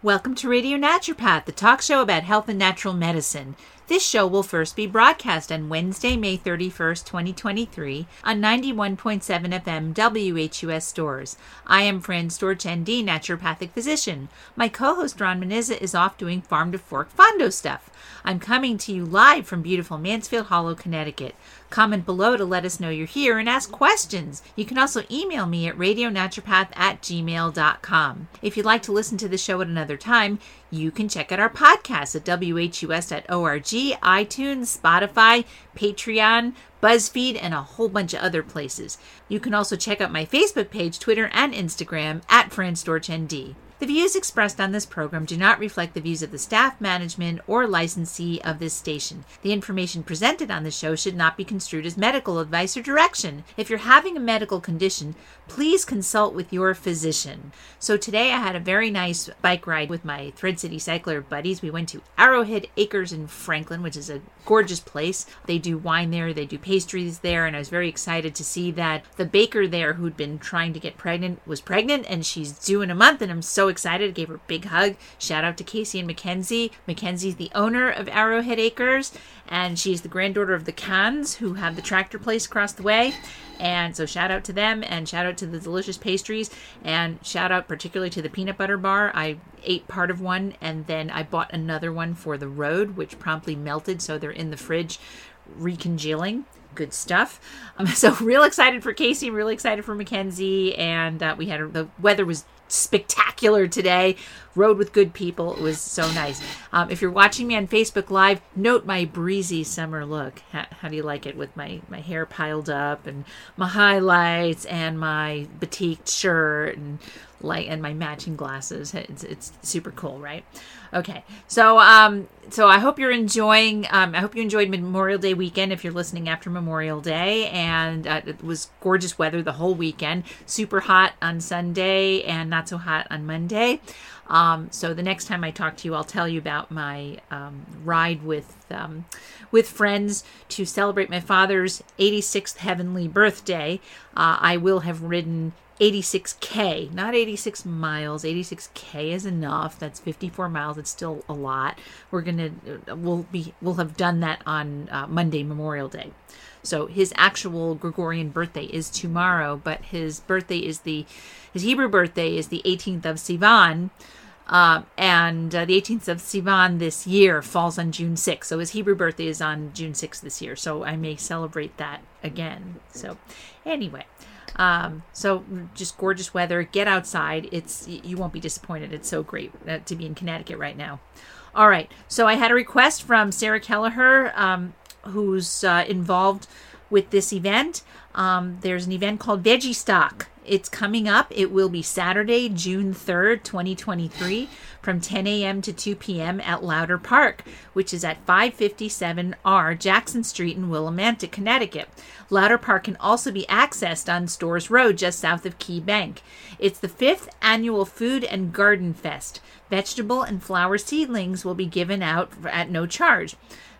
Welcome to Radio Naturopath, the talk show about health and natural medicine. This show will first be broadcast on Wednesday, May 31st, 2023, on 91.7 FM WHUS Storrs. I am Fran Storch, ND, naturopathic physician. My co host Ron Menizza is off doing farm to fork fondo stuff. I'm coming to you live from beautiful Mansfield Hollow, Connecticut. Comment below to let us know you're here and ask questions. You can also email me at radionaturopath at gmail.com. If you'd like to listen to the show at another time, you can check out our podcast at whus.org, iTunes, Spotify, Patreon, BuzzFeed, and a whole bunch of other places. You can also check out my Facebook page, Twitter, and Instagram at FranStorchND. The views expressed on this program do not reflect the views of the staff, management, or licensee of this station. The information presented on the show should not be construed as medical advice or direction. If you're having a medical condition, please consult with your physician. So today I had a very nice bike ride with my Thread City Cycler buddies. We went to Arrowhead Acres in Franklin, which is a gorgeous place. They do wine there, they do pastries there, and I was very excited to see that the baker there who'd been trying to get pregnant was pregnant and she's due in a month and I'm so excited. Gave her a big hug. Shout out to Casey and Mackenzie. Mackenzie's the owner of Arrowhead Acres, and she's the granddaughter of the Cans, who have the tractor place across the way. And so shout out to them, and shout out to the delicious pastries, and shout out particularly to the peanut butter bar. I ate part of one, and then I bought another one for the road, which promptly melted, so they're in the fridge recongealing good stuff. Um, so real excited for Casey, really excited for Mackenzie, and uh, we had the weather was spectacular today. Rode with good people. It was so nice. Um, if you're watching me on Facebook Live, note my breezy summer look. How, how, do you like it with my, my hair piled up and my highlights and my batik shirt and like and my matching glasses? It's, it's super cool, right? Okay, so um, so I hope you're enjoying. Um, I hope you enjoyed Memorial Day weekend. If you're listening after Memorial Day, and uh, it was gorgeous weather the whole weekend. Super hot on Sunday and not so hot on Monday. Um, so the next time I talk to you, I'll tell you about my um, ride with um, with friends to celebrate my father's 86th heavenly birthday. Uh, I will have ridden 86k, not 86 miles. 86k is enough. That's 54 miles. It's still a lot. We're gonna we'll be we'll have done that on uh, Monday, Memorial Day. So his actual Gregorian birthday is tomorrow, but his birthday is the his Hebrew birthday is the 18th of Sivan. Uh, and uh, the 18th of Sivan this year falls on June 6th. So his Hebrew birthday is on June 6th this year. So I may celebrate that again. So, anyway, um, so just gorgeous weather. Get outside. It's you won't be disappointed. It's so great uh, to be in Connecticut right now. All right. So I had a request from Sarah Kelleher, um, who's uh, involved with this event. Um, there's an event called Veggie Stock. It's coming up. It will be Saturday, June 3rd, 2023, from 10 a.m. to 2 p.m. at Lauter Park, which is at 557R Jackson Street in Willimantic, Connecticut. Lauter Park can also be accessed on Storrs Road, just south of Key Bank. It's the fifth annual Food and Garden Fest. Vegetable and flower seedlings will be given out at no charge.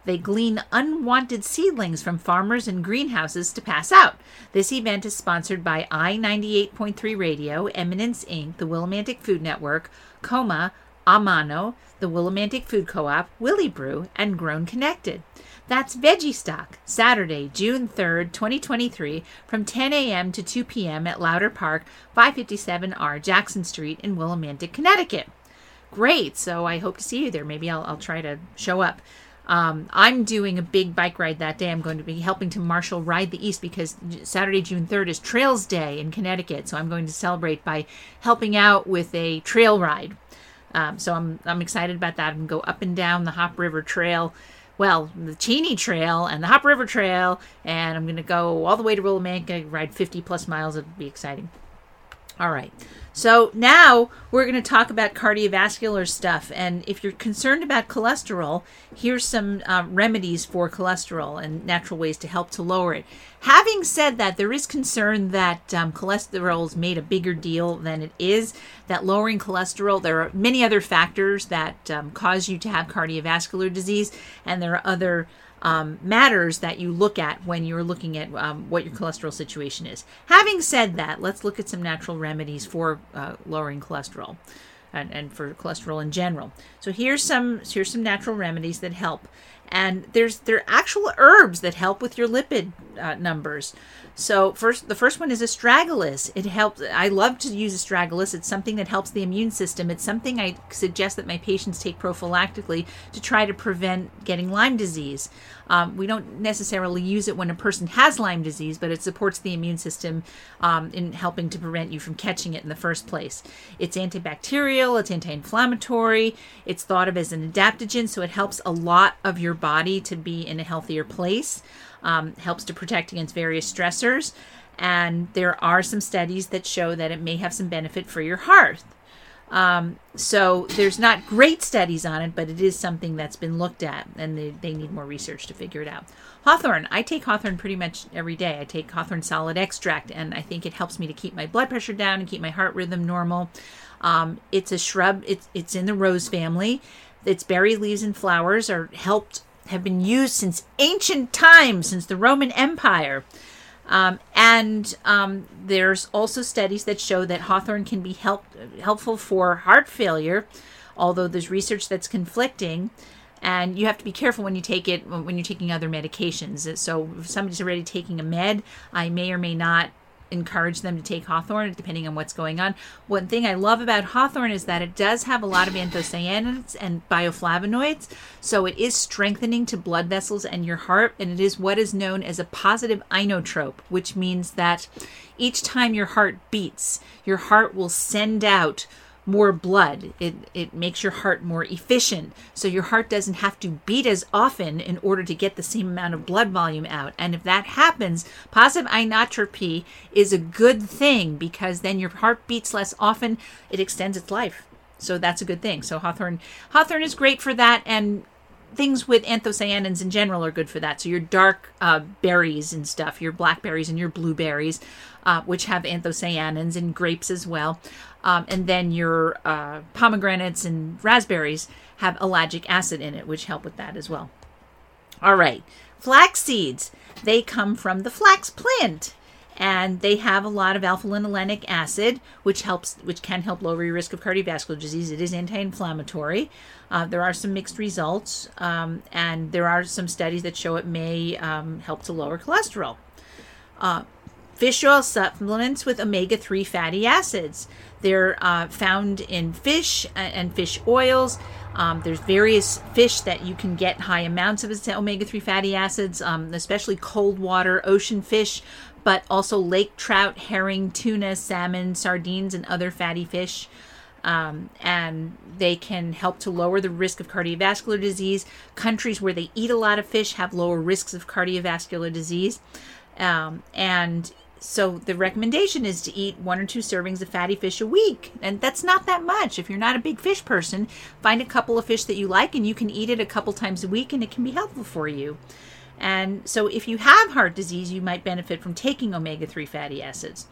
They glean unwanted seedlings from farmers and greenhouses to pass out. This event is sponsored by I 98.3 Radio, Eminence Inc., the Willimantic Food Network, Coma, Amano, the Willimantic Food Co-op, Willibrew, and Grown Connected. That's Veggie Stock, Saturday, June 3rd, 2023, from 10 a.m. to 2 p.m. at Lauter Park, 557R Jackson Street in Willimantic, Connecticut. Great, so I hope to see you there. Maybe I'll, I'll try to show up. Um, I'm doing a big bike ride that day. I'm going to be helping to marshal Ride the East because Saturday, June 3rd is Trails Day in Connecticut. So I'm going to celebrate by helping out with a trail ride. Um, so I'm, I'm excited about that. I'm going to go up and down the Hop River Trail. Well, the Cheney Trail and the Hop River Trail, and I'm going to go all the way to Willimantic, ride 50 plus miles. It'll be exciting. All right. So now we're going to talk about cardiovascular stuff. And if you're concerned about cholesterol, here's some uh, remedies for cholesterol and natural ways to help to lower it. Having said that, there is concern that um, cholesterol is made a bigger deal than it is. That lowering cholesterol, there are many other factors that um, cause you to have cardiovascular disease, and there are other um, matters that you look at when you're looking at um, what your cholesterol situation is. Having said that, let's look at some natural remedies for uh, lowering cholesterol. and, and for cholesterol in general. So here's some here's some natural remedies that help and there's there are actual herbs that help with your lipid uh, numbers. So first, the first one is astragalus. It helps. I love to use astragalus. It's something that helps the immune system. It's something I suggest that my patients take prophylactically to try to prevent getting Lyme disease. Um, we don't necessarily use it when a person has Lyme disease, but it supports the immune system um, in helping to prevent you from catching it in the first place. It's antibacterial. It's anti-inflammatory. It's thought of as an adaptogen, so it helps a lot of your body to be in a healthier place um, helps to protect against various stressors. And there are some studies that show that it may have some benefit for your heart. Um, so there's not great studies on it, but it is something that's been looked at, and they, they need more research to figure it out. Hawthorn, I take hawthorn pretty much every day. I take hawthorn solid extract, and I think it helps me to keep my blood pressure down and keep my heart rhythm normal. Um, it's a shrub. It's it's in the rose family. Its berry leaves and flowers are helped have been used since ancient times, since the Roman Empire. Um, and um, there's also studies that show that hawthorn can be help, helpful for heart failure, although there's research that's conflicting. And you have to be careful when you take it when you're taking other medications. So if somebody's already taking a med, I may or may not encourage them to take hawthorn depending on what's going on. One thing I love about hawthorn is that it does have a lot of anthocyanins and bioflavonoids, so it is strengthening to blood vessels and your heart, and it is what is known as a positive inotrope, which means that each time your heart beats, your heart will send out more blood. It, it makes your heart more efficient. So your heart doesn't have to beat as often in order to get the same amount of blood volume out. And if that happens, positive inotropy is a good thing because then your heart beats less often. It extends its life. So that's a good thing. So hawthorn hawthorn is great for that and things with anthocyanins in general are good for that. So your dark uh, berries and stuff, your blackberries and your blueberries, uh, which have anthocyanins, and grapes as well. Um, and then your uh, pomegranates and raspberries have ellagic acid in it, which help with that as well. All right, flax seeds. They come from the flax plant and they have a lot of alpha-linolenic acid, which helps, which can help lower your risk of cardiovascular disease. It is anti-inflammatory. Uh, there are some mixed results, um, and there are some studies that show it may um, help to lower cholesterol. Uh, fish oil supplements with omega-3 fatty acids. They're uh, found in fish and fish oils. Um, there's various fish that you can get high amounts of omega 3 fatty acids, um, especially cold water ocean fish, but also lake trout, herring, tuna, salmon, sardines, and other fatty fish. Um, and they can help to lower the risk of cardiovascular disease. Countries where they eat a lot of fish have lower risks of cardiovascular disease. Um, and so the recommendation is to eat one or two servings of fatty fish a week. And that's not that much. If you're not a big fish person, find a couple of fish that you like and you can eat it a couple times a week and it can be helpful for you. And so if you have heart disease, you might benefit from taking omega 3 fatty acids.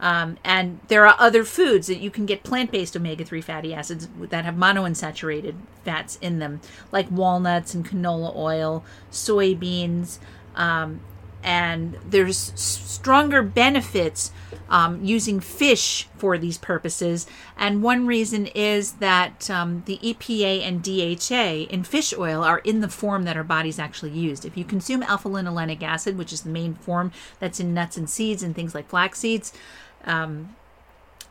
Um, and there are other foods that you can get plant based omega 3 fatty acids that have monounsaturated fats in them, like walnuts and canola oil, soybeans, um, and there's stronger benefits um, using fish for these purposes. And one reason is that um, the EPA and DHA in fish oil are in the form that our bodies actually used. If you consume alpha linolenic acid, which is the main form that's in nuts and seeds and things like flax seeds, um,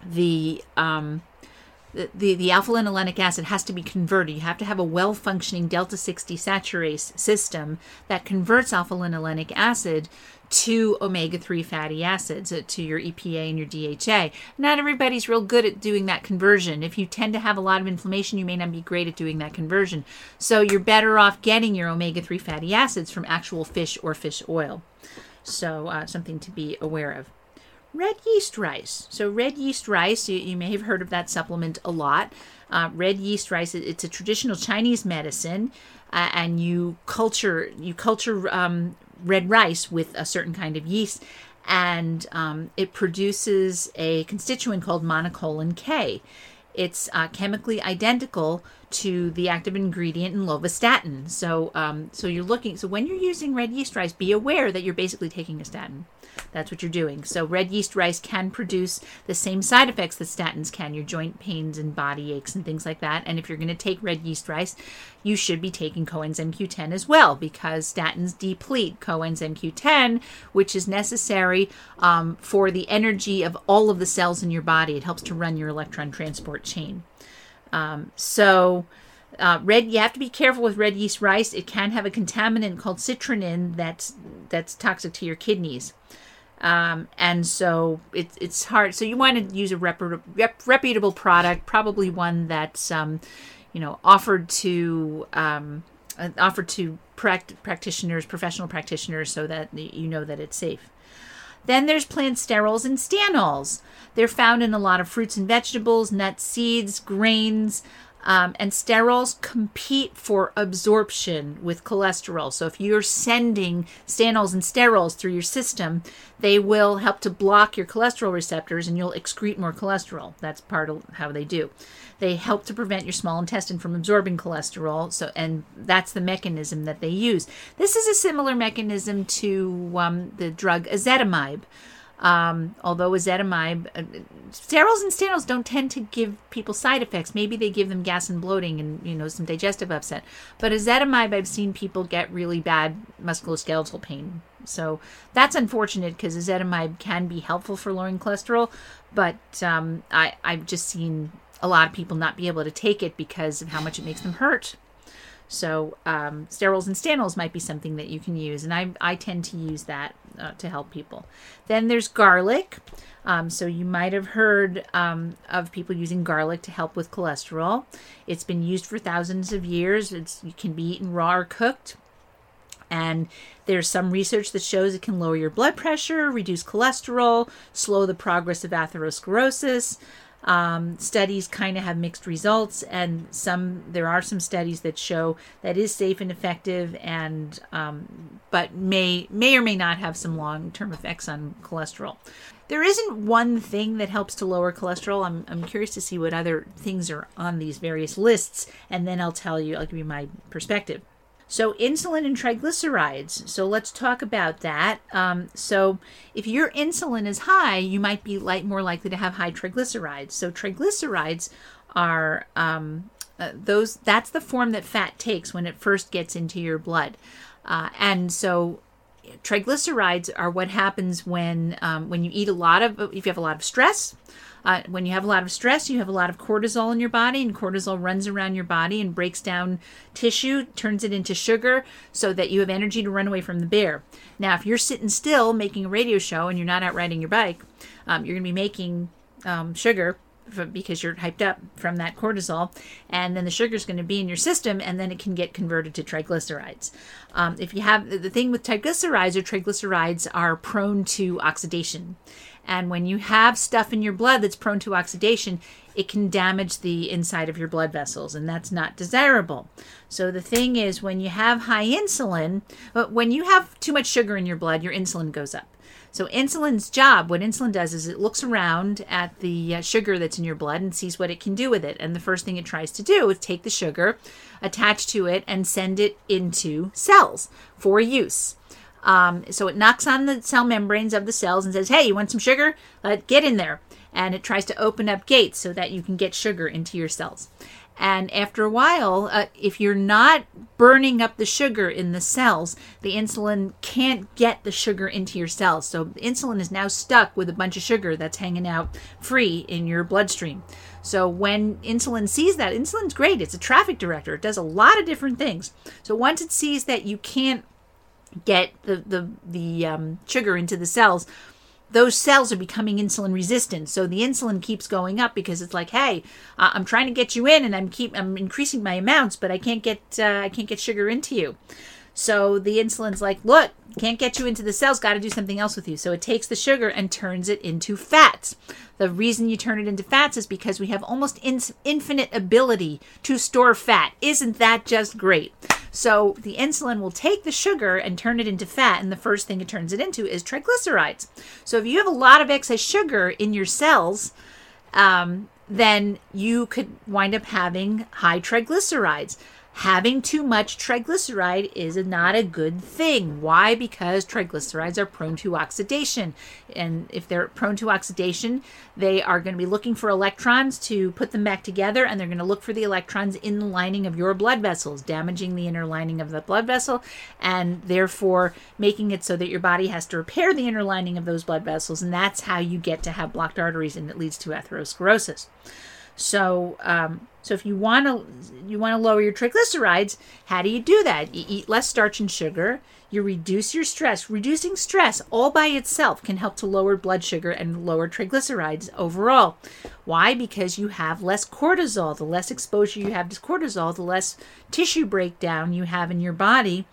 the um, the, the alpha linolenic acid has to be converted. You have to have a well functioning delta 6 desaturase system that converts alpha linolenic acid to omega 3 fatty acids, uh, to your EPA and your DHA. Not everybody's real good at doing that conversion. If you tend to have a lot of inflammation, you may not be great at doing that conversion. So you're better off getting your omega 3 fatty acids from actual fish or fish oil. So, uh, something to be aware of red yeast rice. So, red yeast rice, you, you may have heard of that supplement a lot. Uh, red yeast rice, it's a traditional Chinese medicine, uh, and you culture you culture um, red rice with a certain kind of yeast, and um, it produces a constituent called monacolin K. it's uh, chemically identical to the active ingredient in lovastatin. So, um, so you're looking. So when you're using red yeast rice, be aware that you're basically taking a statin. That's what you're doing. So red yeast rice can produce the same side effects that statins can, your joint pains and body aches and things like that. And if you're going to take red yeast rice, you should be taking coenzyme Q10 as well because statins deplete coenzyme Q10, which is necessary um, for the energy of all of the cells in your body. It helps to run your electron transport chain. Um, so, uh, red, you have to be careful with red yeast rice. It can have a contaminant called citrinin that's that's toxic to your kidneys. Um, and so it, it's hard. So you want to use a reputable, rep, reputable product, probably one that's, um, you know, offered to um, uh, offered to pract- practitioners, professional practitioners, so that you know that it's safe. Then there's plant sterols and stanols. They're found in a lot of fruits and vegetables, nuts, seeds, grains, um, and sterols compete for absorption with cholesterol. So if you're sending stanols and sterols through your system, they will help to block your cholesterol receptors and you'll excrete more cholesterol. That's part of how they do. They help to prevent your small intestine from absorbing cholesterol. So, and that's the mechanism that they use. This is a similar mechanism to um, the drug ezetimibe. Um, although ezetimibe, uh, sterols and stanols don't tend to give people side effects. Maybe they give them gas and bloating and you know some digestive upset. But ezetimibe, I've seen people get really bad musculoskeletal pain. So that's unfortunate because ezetimibe can be helpful for lowering cholesterol, but um, I, I've just seen a lot of people not be able to take it because of how much it makes them hurt. So um, sterols and stanols might be something that you can use, and I, I tend to use that uh, to help people. Then there's garlic. Um, so you might have heard um, of people using garlic to help with cholesterol. It's been used for thousands of years. It's, it can be eaten raw or cooked. And there's some research that shows it can lower your blood pressure, reduce cholesterol, slow the progress of atherosclerosis. Um, studies kind of have mixed results, and some there are some studies that show that is safe and effective, and um, but may may or may not have some long term effects on cholesterol. There isn't one thing that helps to lower cholesterol. I'm I'm curious to see what other things are on these various lists, and then I'll tell you. I'll give you my perspective. So, insulin and triglycerides. So, let's talk about that. Um, so, if your insulin is high, you might be like, more likely to have high triglycerides. So, triglycerides are um, uh, those. That's the form that fat takes when it first gets into your blood, uh, and so triglycerides are what happens when um, when you eat a lot of if you have a lot of stress uh, when you have a lot of stress, you have a lot of cortisol in your body, and cortisol runs around your body and breaks down tissue, turns it into sugar, so that you have energy to run away from the bear. Now, if you're sitting still making a radio show and you're not out riding your bike, um, you're going to be making um, sugar because you're hyped up from that cortisol, and then the sugar is going to be in your system, and then it can get converted to triglycerides. Um, if you have the thing with triglycerides, or triglycerides are prone to oxidation, and when you have stuff in your blood that's prone to oxidation, it can damage the inside of your blood vessels, and that's not desirable. So, the thing is, when you have high insulin, but when you have too much sugar in your blood, your insulin goes up. So, insulin's job, what insulin does is it looks around at the uh, sugar that's in your blood and sees what it can do with it. And the first thing it tries to do is take the sugar, attach to it, and send it into cells for use. Um, so it knocks on the cell membranes of the cells and says, "Hey, you want some sugar? Uh, get in there." And it tries to open up gates so that you can get sugar into your cells. And after a while, uh, if you're not burning up the sugar in the cells, the insulin can't get the sugar into your cells. So insulin is now stuck with a bunch of sugar that's hanging out free in your bloodstream. So when insulin sees that, insulin's great. It's a traffic director. It does a lot of different things. So once it sees that you can't get the the the um, sugar into the cells those cells are becoming insulin resistant. So the insulin keeps going up because it's like hey i'm trying to get you in and i'm keep i'm increasing my amounts but i can't get uh, i can't get sugar into you. So the insulin's like look can't get you into the cells got to do something else with you. So it takes the sugar and turns it into fats. The reason you turn it into fats is because we have almost in- infinite ability to store fat. Isn't that just great so the insulin will take the sugar and turn it into fat, and the first thing it turns it into is triglycerides. So if you have a lot of excess sugar in your cells, um, then you could wind up having high triglycerides having too much triglyceride is not a good thing. Why? Because triglycerides are prone to oxidation. And if they're prone to oxidation, they are going to be looking for electrons to put them back together, and they're going to look for the electrons in the lining of your blood vessels, damaging the inner lining of the blood vessel, and therefore making it so that your body has to repair the inner lining of those blood vessels. And that's how you get to have blocked arteries, and it leads to atherosclerosis. So, um, so if you want to you want to lower your triglycerides, how do you do that? You eat less starch and sugar. You reduce your stress. Reducing stress all by itself can help to lower blood sugar and lower triglycerides overall. Why? Because you have less cortisol. The less exposure you have to cortisol, the less tissue breakdown you have in your body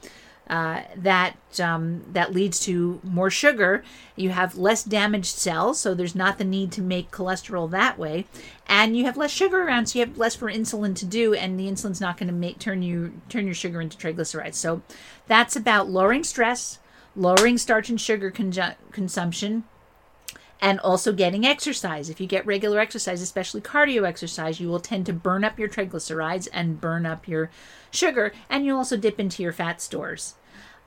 uh, that um, that leads to more sugar. You have less damaged cells, so there's not the need to make cholesterol that way, and you have less sugar around, so you have less for insulin to do, and the insulin's not going to make turn you turn your sugar into triglycerides. So that's about lowering stress, lowering starch and sugar conju- consumption, and also getting exercise. If you get regular exercise, especially cardio exercise, you will tend to burn up your triglycerides and burn up your sugar, and you'll also dip into your fat stores.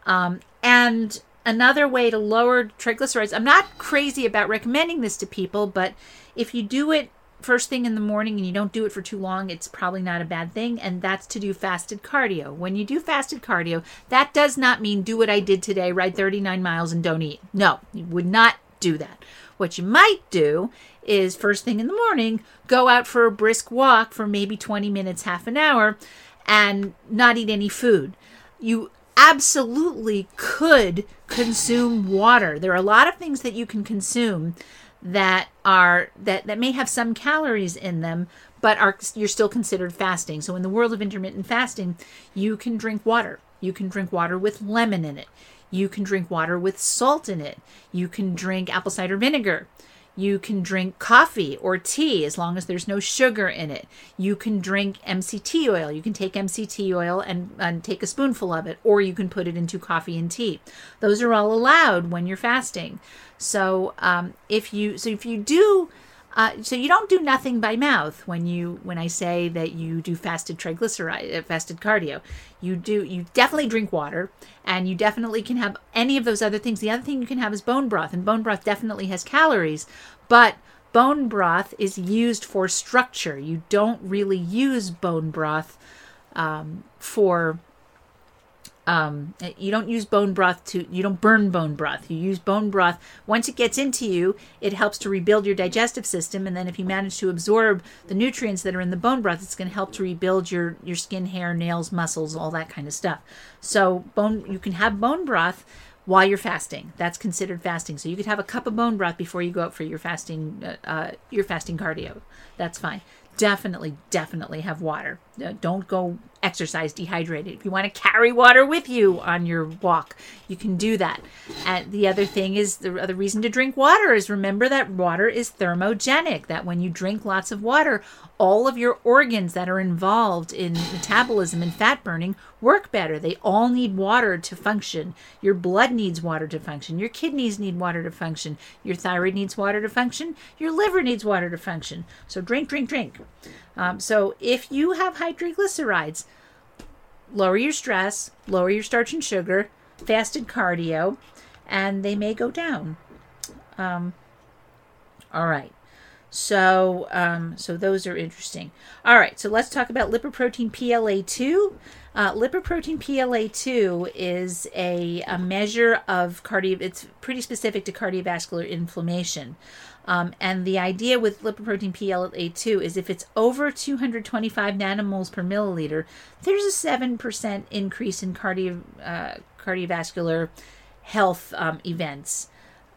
Um, and another way to lower triglycerides, I'm not crazy about recommending this to people, but if you do it first thing in the morning and you don't do it for too long, it's probably not a bad thing. And that's to do fasted cardio. When you do fasted cardio, that does not mean do what I did today, ride 39 miles and don't eat. No, you would not do that. What you might do is first thing in the morning, go out for a brisk walk for maybe 20 minutes, half an hour, and not eat any food. You absolutely could consume water. There are a lot of things that you can consume that are that that may have some calories in them but are you're still considered fasting. So in the world of intermittent fasting, you can drink water. You can drink water with lemon in it. You can drink water with salt in it. You can drink apple cider vinegar. You can drink coffee or tea as long as there's no sugar in it. You can drink MCT oil. You can take MCT oil and, and take a spoonful of it, or you can put it into coffee and tea. Those are all allowed when you're fasting. So um, if you so if you do uh, so you don't do nothing by mouth when you when I say that you do fasted triglyceride uh, fasted cardio. You do you definitely drink water and you definitely can have any of those other things. The other thing you can have is bone broth and bone broth definitely has calories, but bone broth is used for structure. You don't really use bone broth um, for um, you don't use bone broth to you don't burn bone broth. You use bone broth. Once it gets into you it helps to rebuild your digestive system and then if you manage to absorb the nutrients that are in the bone broth it's going to help to rebuild your your skin hair nails muscles all that kind of stuff. So bone you can have bone broth while you're fasting. That's considered fasting. So you could have a cup of bone broth before you go out for your fasting uh, uh your fasting cardio. That's fine. Definitely definitely have water don't go exercise dehydrated. If you want to carry water with you on your walk, you can do that. And the other thing is the other reason to drink water is remember that water is thermogenic, that when you drink lots of water, all of your organs that are involved in metabolism and fat burning work better. They all need water to function. Your blood needs water to function. Your kidneys need water to function. Your thyroid needs water to function. Your liver needs water to function. So drink, drink, drink. Um, so if you have high triglycerides, lower your stress, lower your starch and sugar, fasted cardio, and they may go down. Um, all right. So, um, so those are interesting. All right, so let's talk about lipoprotein PLA2. Uh, lipoprotein PLA2 is a, a measure of cardio. It's pretty specific to cardiovascular inflammation. Um, and the idea with lipoprotein PLA2 is if it's over 225 nanomoles per milliliter, there's a 7% increase in cardio, uh, cardiovascular health um, events.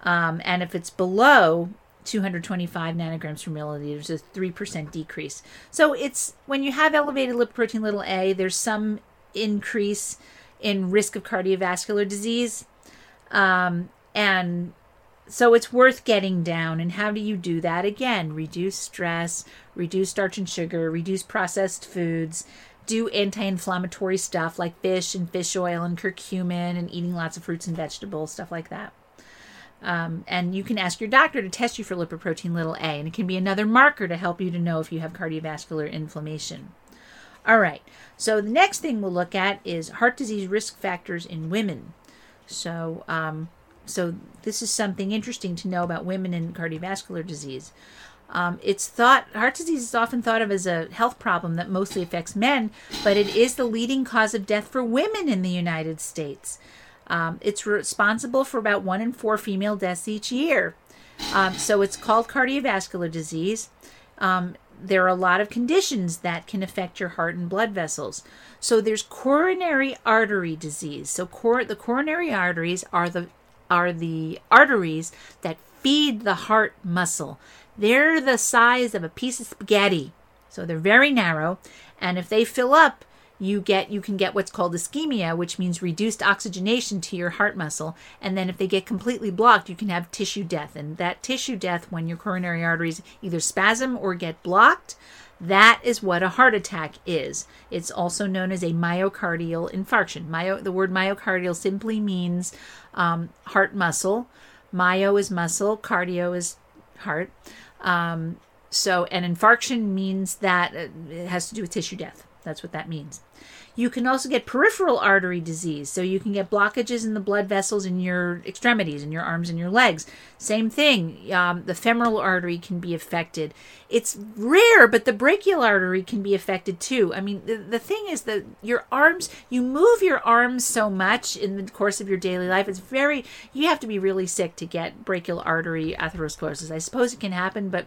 Um, and if it's below 225 nanograms per milliliter, there's a 3% decrease. So it's when you have elevated lipoprotein little a, there's some increase in risk of cardiovascular disease. Um, and so it's worth getting down. And how do you do that? Again, reduce stress, reduce starch and sugar, reduce processed foods, do anti inflammatory stuff like fish and fish oil and curcumin and eating lots of fruits and vegetables, stuff like that. Um, and you can ask your doctor to test you for lipoprotein little a, and it can be another marker to help you to know if you have cardiovascular inflammation. All right, so the next thing we'll look at is heart disease risk factors in women. So, um, so this is something interesting to know about women and cardiovascular disease. Um, it's thought heart disease is often thought of as a health problem that mostly affects men, but it is the leading cause of death for women in the United States. Um, it's responsible for about one in four female deaths each year. Um, so it's called cardiovascular disease. Um, there are a lot of conditions that can affect your heart and blood vessels. So there's coronary artery disease. So cor- the coronary arteries are the are the arteries that feed the heart muscle. They're the size of a piece of spaghetti. So they're very narrow, and if they fill up, you get you can get what's called ischemia, which means reduced oxygenation to your heart muscle. And then if they get completely blocked, you can have tissue death. And that tissue death, when your coronary arteries either spasm or get blocked, that is what a heart attack is. It's also known as a myocardial infarction. Myo, the word myocardial simply means um, heart muscle. Myo is muscle, cardio is heart. Um, so an infarction means that it has to do with tissue death. That's what that means. You can also get peripheral artery disease. So you can get blockages in the blood vessels in your extremities, in your arms and your legs. Same thing. Um, the femoral artery can be affected. It's rare, but the brachial artery can be affected too. I mean, the, the thing is that your arms, you move your arms so much in the course of your daily life. It's very, you have to be really sick to get brachial artery atherosclerosis. I suppose it can happen, but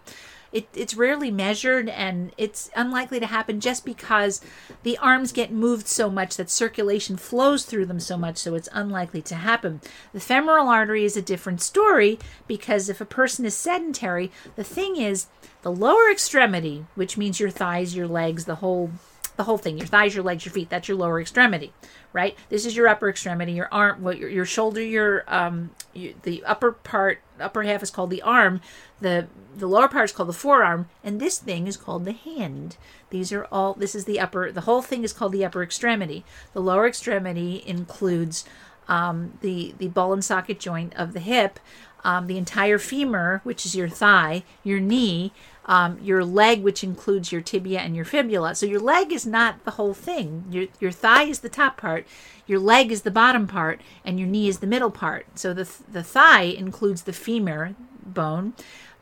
it, it's rarely measured and it's unlikely to happen just because the arms get moved so much that circulation flows through them so much, so it's unlikely to happen. The femoral artery is a different story because if a person is sedentary, the thing is the lower extremity, which means your thighs, your legs, the whole the whole thing. Your thighs your legs your feet. That's your lower extremity right? This is your upper extremity. Your arm what your, your shoulder your um the upper part upper half is called the arm. The the lower part is called the forearm. And this thing is called the hand. These are all this is the upper the whole thing is called the upper extremity. The lower extremity includes um, the the ball and socket joint of the hip um, the entire femur which is your thigh your knee um, your leg, which includes your tibia and your fibula. So your leg is not the whole thing. Your, your thigh is the top part, your leg is the bottom part, and your knee is the middle part. So the, the thigh includes the femur bone,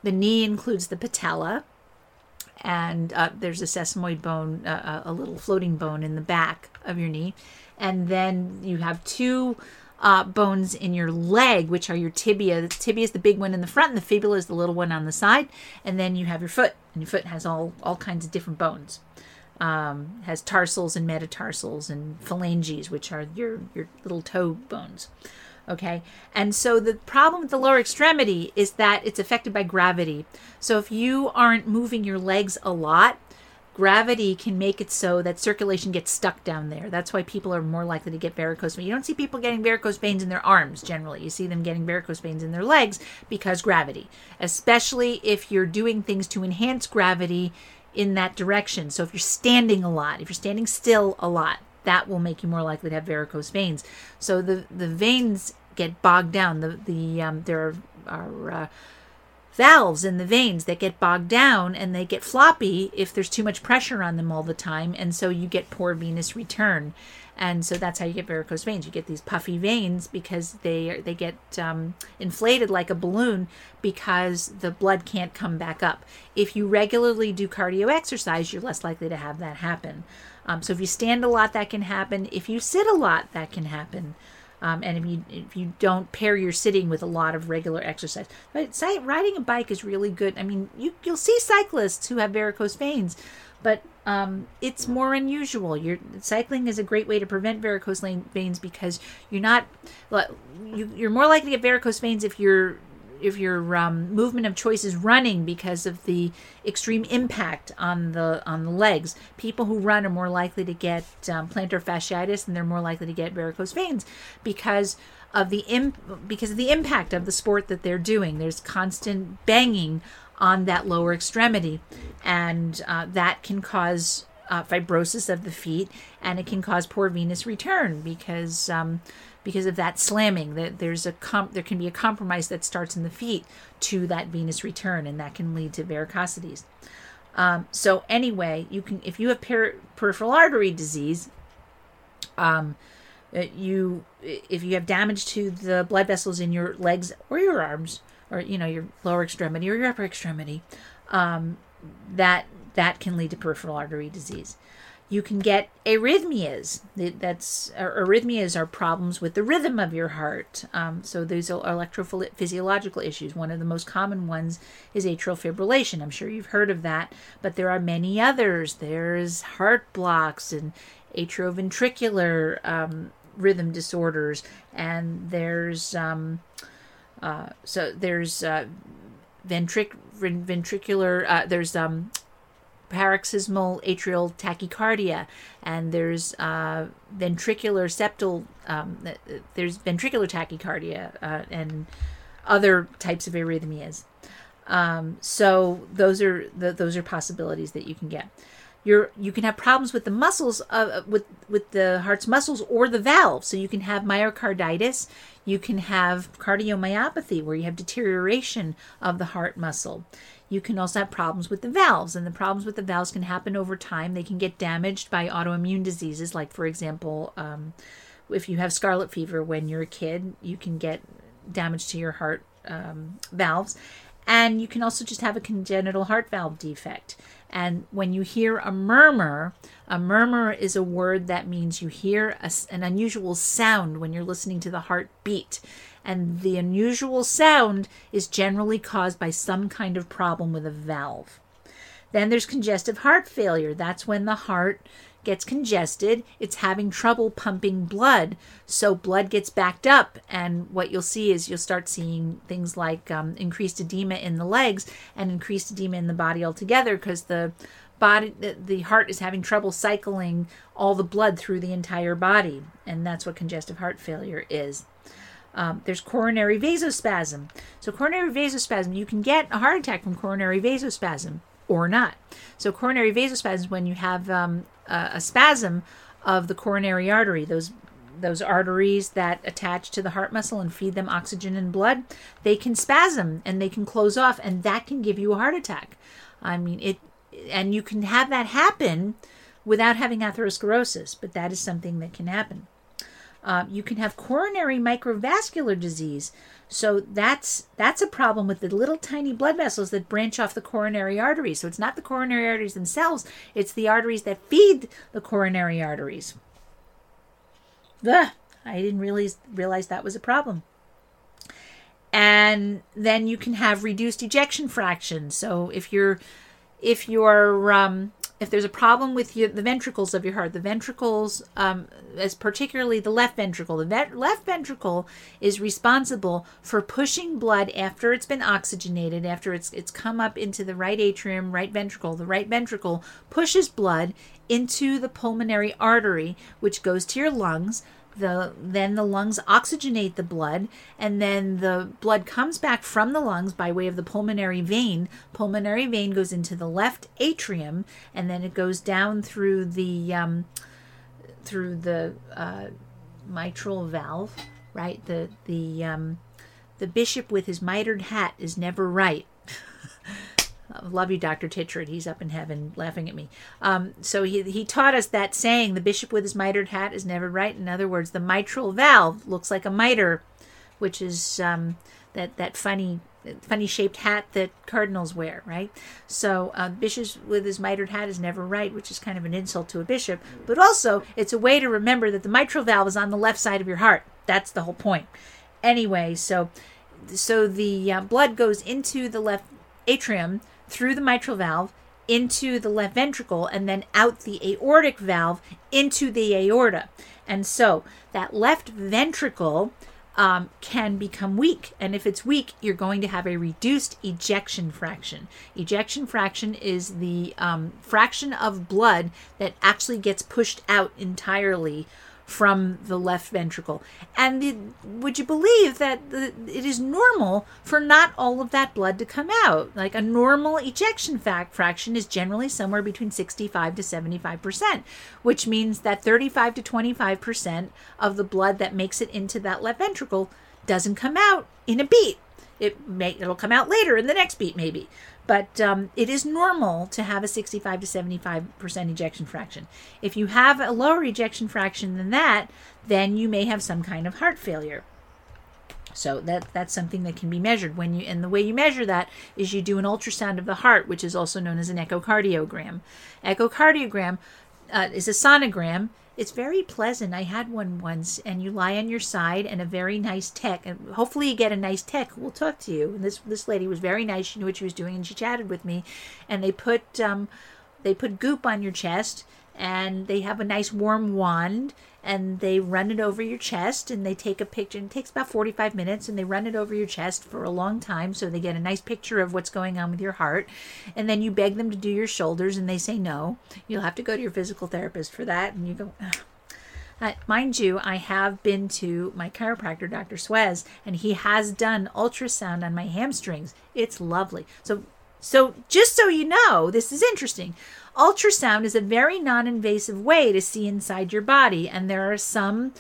the knee includes the patella, and uh, there's a sesamoid bone, uh, a little floating bone in the back of your knee. And then you have two uh, bones in your leg, which are your tibia. The tibia is the big one in the front, and the fibula is the little one on the side. And then you have your foot, and your foot has all all kinds of different bones. Um, has tarsals and metatarsals and phalanges, which are your your little toe bones. Okay, and so the problem with the lower extremity is that it's affected by gravity. So if you aren't moving your legs a lot, gravity can make it so that circulation gets stuck down there. That's why people are more likely to get varicose veins. You don't see people getting varicose veins in their arms generally. You see them getting varicose veins in their legs because gravity, especially if you're doing things to enhance gravity in that direction. So if you're standing a lot, if you're standing still a lot, that will make you more likely to have varicose veins. So the the veins get bogged down. The the um, there are, are uh, valves in the veins that get bogged down and they get floppy if there's too much pressure on them all the time and so you get poor venous return. And so that's how you get varicose veins. You get these puffy veins because they they get um, inflated like a balloon because the blood can't come back up. If you regularly do cardio exercise you're less likely to have that happen. Um, so if you stand a lot that can happen. If you sit a lot that can happen um, and if you if you don't pair your sitting with a lot of regular exercise, but riding a bike is really good. I mean, you you'll see cyclists who have varicose veins, but um, it's more unusual. You're, cycling is a great way to prevent varicose veins because you're not you, you're more likely to get varicose veins if you're if your um, movement of choice is running because of the extreme impact on the on the legs. People who run are more likely to get um, plantar fasciitis, and they're more likely to get varicose veins because of the imp- because of the impact of the sport that they're doing. There's constant banging on that lower extremity, and uh, that can cause uh, fibrosis of the feet, and it can cause poor venous return because um, because of that slamming. That there's a com- there can be a compromise that starts in the feet to that venous return, and that can lead to varicosities. Um, so anyway, you can if you have per- peripheral artery disease, um, uh, you if you have damage to the blood vessels in your legs or your arms or you know your lower extremity or your upper extremity, um, that that can lead to peripheral artery disease. You can get arrhythmias. That's arrhythmias are problems with the rhythm of your heart. Um, so these are electrophysiological issues. One of the most common ones is atrial fibrillation. I'm sure you've heard of that, but there are many others. There's heart blocks and atrioventricular um, rhythm disorders, and there's um, uh, so there's uh, ventric ventricular uh, there's um, paroxysmal atrial tachycardia, and there's uh, ventricular septal um, there's ventricular tachycardia uh, and other types of arrhythmias. Um, so those are the, those are possibilities that you can get you're you can have problems with the muscles uh, with with the heart's muscles or the valves so you can have myocarditis. You can have cardiomyopathy where you have deterioration of the heart muscle. You can also have problems with the valves and the problems with the valves can happen over time. They can get damaged by autoimmune diseases like for example um, if you have scarlet fever when you're a kid you can get damage to your heart um, valves and you can also just have a congenital heart valve defect. And when you hear a murmur, a murmur is a word that means you hear a, an unusual sound when you're listening to the heart beat. And the unusual sound is generally caused by some kind of problem with a valve. Then there's congestive heart failure. That's when the heart gets congested, it's having trouble pumping blood. So blood gets backed up. And what you'll see is you'll start seeing things like um, increased edema in the legs and increased edema in the body altogether because the body the heart is having trouble cycling all the blood through the entire body and that's what congestive heart failure is um, there's coronary vasospasm so coronary vasospasm you can get a heart attack from coronary vasospasm or not. So coronary vasospasm is when you have um, a, a spasm of the coronary artery, those those arteries that attach to the heart muscle and feed them oxygen and blood, they can spasm and they can close off, and that can give you a heart attack. I mean, it, and you can have that happen without having atherosclerosis, but that is something that can happen. Uh, you can have coronary microvascular disease. So that's that's a problem with the little tiny blood vessels that branch off the coronary arteries. So it's not the coronary arteries themselves; it's the arteries that feed the coronary arteries. Ugh, I didn't really realize that was a problem. And then you can have reduced ejection fraction. So if you're if you're um, if there's a problem with your, the ventricles of your heart, the ventricles, um, as particularly the left ventricle, the ve- left ventricle is responsible for pushing blood after it's been oxygenated, after it's it's come up into the right atrium, right ventricle. The right ventricle pushes blood into the pulmonary artery, which goes to your lungs the then the lungs oxygenate the blood and then the blood comes back from the lungs by way of the pulmonary vein. Pulmonary vein goes into the left atrium and then it goes down through the um, through the uh, mitral valve right? The the um, the bishop with his mitred hat is never right love you, Dr. Titchard. He's up in heaven laughing at me. Um, so he, he taught us that saying, the bishop with his mitred hat is never right. In other words, the mitral valve looks like a mitre, which is um, that, that funny funny shaped hat that cardinals wear, right? So uh, bishop with his mitred hat is never right, which is kind of an insult to a bishop. But also, it's a way to remember that the mitral valve is on the left side of your heart. That's the whole point. Anyway, so so the uh, blood goes into the left atrium through the mitral valve into the left ventricle and then out the aortic valve into the aorta. And so that left ventricle um, can become weak. And if it's weak, you're going to have a reduced ejection fraction. Ejection fraction is the um, fraction of blood that actually gets pushed out entirely from the left ventricle. And the, would you believe that the, it is normal for not all of that blood to come out? Like a normal ejection fact fraction is generally somewhere between 65 to 75%, which means that 35 to 25% of the blood that makes it into that left ventricle doesn't come out in a beat. It may it'll come out later in the next beat maybe. But um, it is normal to have a 65 to 75% ejection fraction. If you have a lower ejection fraction than that, then you may have some kind of heart failure. So that that's something that can be measured when you and the way you measure that is you do an ultrasound of the heart, which is also known as an echocardiogram. Echocardiogram uh, is a sonogram it's very pleasant. I had one once, and you lie on your side, and a very nice tech, and hopefully you get a nice tech who will talk to you. And this this lady was very nice. She knew what she was doing, and she chatted with me. And they put um, they put goop on your chest, and they have a nice warm wand, and they run it over your chest and they take a picture. And it takes about 45 minutes and they run it over your chest for a long time so they get a nice picture of what's going on with your heart. And then you beg them to do your shoulders and they say no. You'll have to go to your physical therapist for that. And you go, uh, mind you, I have been to my chiropractor, Dr. Suez, and he has done ultrasound on my hamstrings. It's lovely. So, so just so you know, this is interesting. Ultrasound is a very non invasive way to see inside your body, and there are some.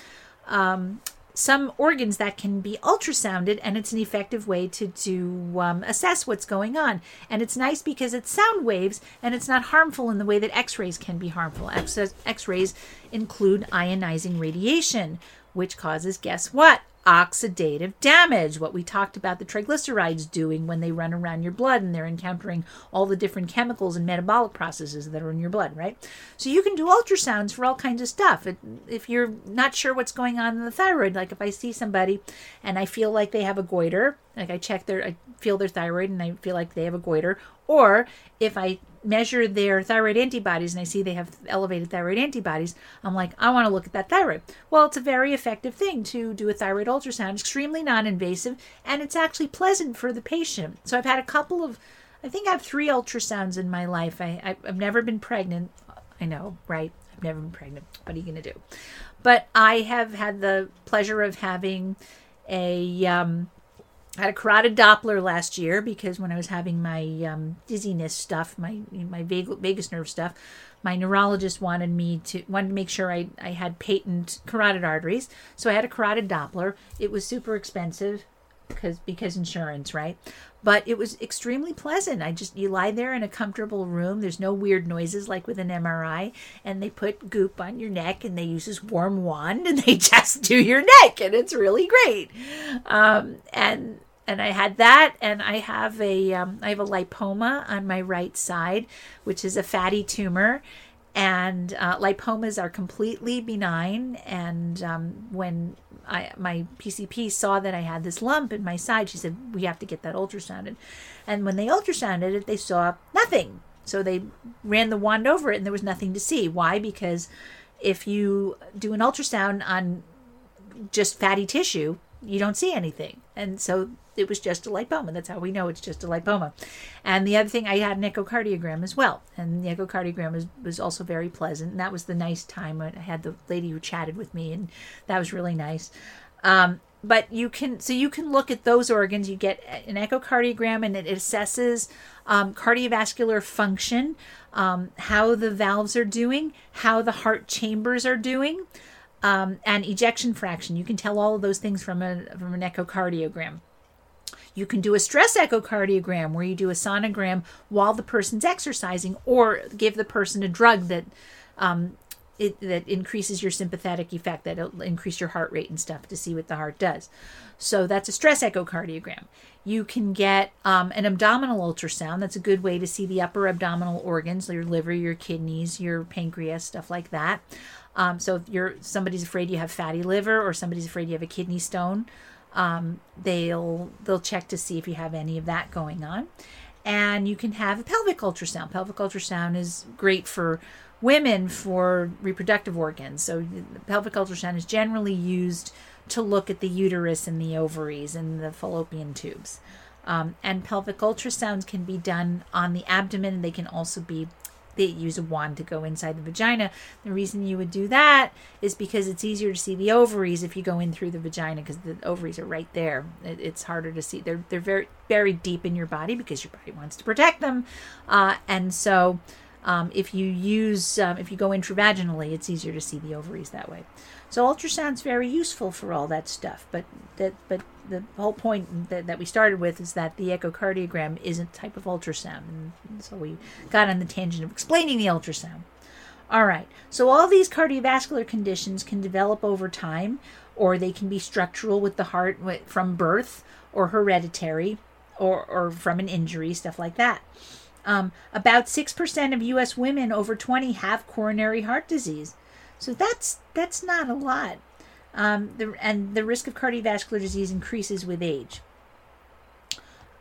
Um, some organs that can be ultrasounded, and it's an effective way to to um, assess what's going on. And it's nice because it's sound waves, and it's not harmful in the way that X-rays can be harmful. X- X-rays include ionizing radiation, which causes guess what? Oxidative damage, what we talked about the triglycerides doing when they run around your blood and they're encountering all the different chemicals and metabolic processes that are in your blood, right? So you can do ultrasounds for all kinds of stuff. If you're not sure what's going on in the thyroid, like if I see somebody and I feel like they have a goiter, like I check their, I feel their thyroid and I feel like they have a goiter, or if I measure their thyroid antibodies and I see they have elevated thyroid antibodies, I'm like, I want to look at that thyroid. Well, it's a very effective thing to do a thyroid ultrasound, extremely non invasive, and it's actually pleasant for the patient. So I've had a couple of, I think I have three ultrasounds in my life. I, I've never been pregnant. I know, right? I've never been pregnant. What are you going to do? But I have had the pleasure of having a, um, I had a carotid Doppler last year because when I was having my um, dizziness stuff, my my vagus nerve stuff, my neurologist wanted me to wanted to make sure I, I had patent carotid arteries. So I had a carotid Doppler. It was super expensive because because insurance, right? But it was extremely pleasant. I just you lie there in a comfortable room. There's no weird noises like with an MRI, and they put goop on your neck and they use this warm wand and they just do your neck, and it's really great. Um, and and I had that, and I have a um, I have a lipoma on my right side, which is a fatty tumor, and uh, lipomas are completely benign. And um, when I, my PCP saw that I had this lump in my side, she said we have to get that ultrasounded. And when they ultrasounded it, they saw nothing. So they ran the wand over it, and there was nothing to see. Why? Because if you do an ultrasound on just fatty tissue, you don't see anything. And so it was just a lipoma. That's how we know it's just a lipoma. And the other thing, I had an echocardiogram as well. And the echocardiogram was, was also very pleasant. And that was the nice time. When I had the lady who chatted with me, and that was really nice. Um, but you can, so you can look at those organs. You get an echocardiogram, and it assesses um, cardiovascular function, um, how the valves are doing, how the heart chambers are doing. Um, and ejection fraction. You can tell all of those things from a from an echocardiogram. You can do a stress echocardiogram where you do a sonogram while the person's exercising, or give the person a drug that um, it, that increases your sympathetic effect, that'll increase your heart rate and stuff to see what the heart does. So that's a stress echocardiogram. You can get um, an abdominal ultrasound. That's a good way to see the upper abdominal organs, your liver, your kidneys, your pancreas, stuff like that. Um, so if you're somebody's afraid you have fatty liver or somebody's afraid you have a kidney stone, um, they'll they'll check to see if you have any of that going on. And you can have a pelvic ultrasound. Pelvic ultrasound is great for women for reproductive organs. So pelvic ultrasound is generally used to look at the uterus and the ovaries and the fallopian tubes. Um, and pelvic ultrasounds can be done on the abdomen. They can also be they use a wand to go inside the vagina. The reason you would do that is because it's easier to see the ovaries if you go in through the vagina because the ovaries are right there. It, it's harder to see. They're they're very buried deep in your body because your body wants to protect them, uh, and so. Um, if you use um, if you go intravaginally, it's easier to see the ovaries that way. So ultrasound's very useful for all that stuff. But that but the whole point that, that we started with is that the echocardiogram isn't a type of ultrasound, and so we got on the tangent of explaining the ultrasound. All right. So all these cardiovascular conditions can develop over time, or they can be structural with the heart from birth, or hereditary, or or from an injury, stuff like that. Um, about 6% of US women over 20 have coronary heart disease. So that's that's not a lot. Um, the, and the risk of cardiovascular disease increases with age.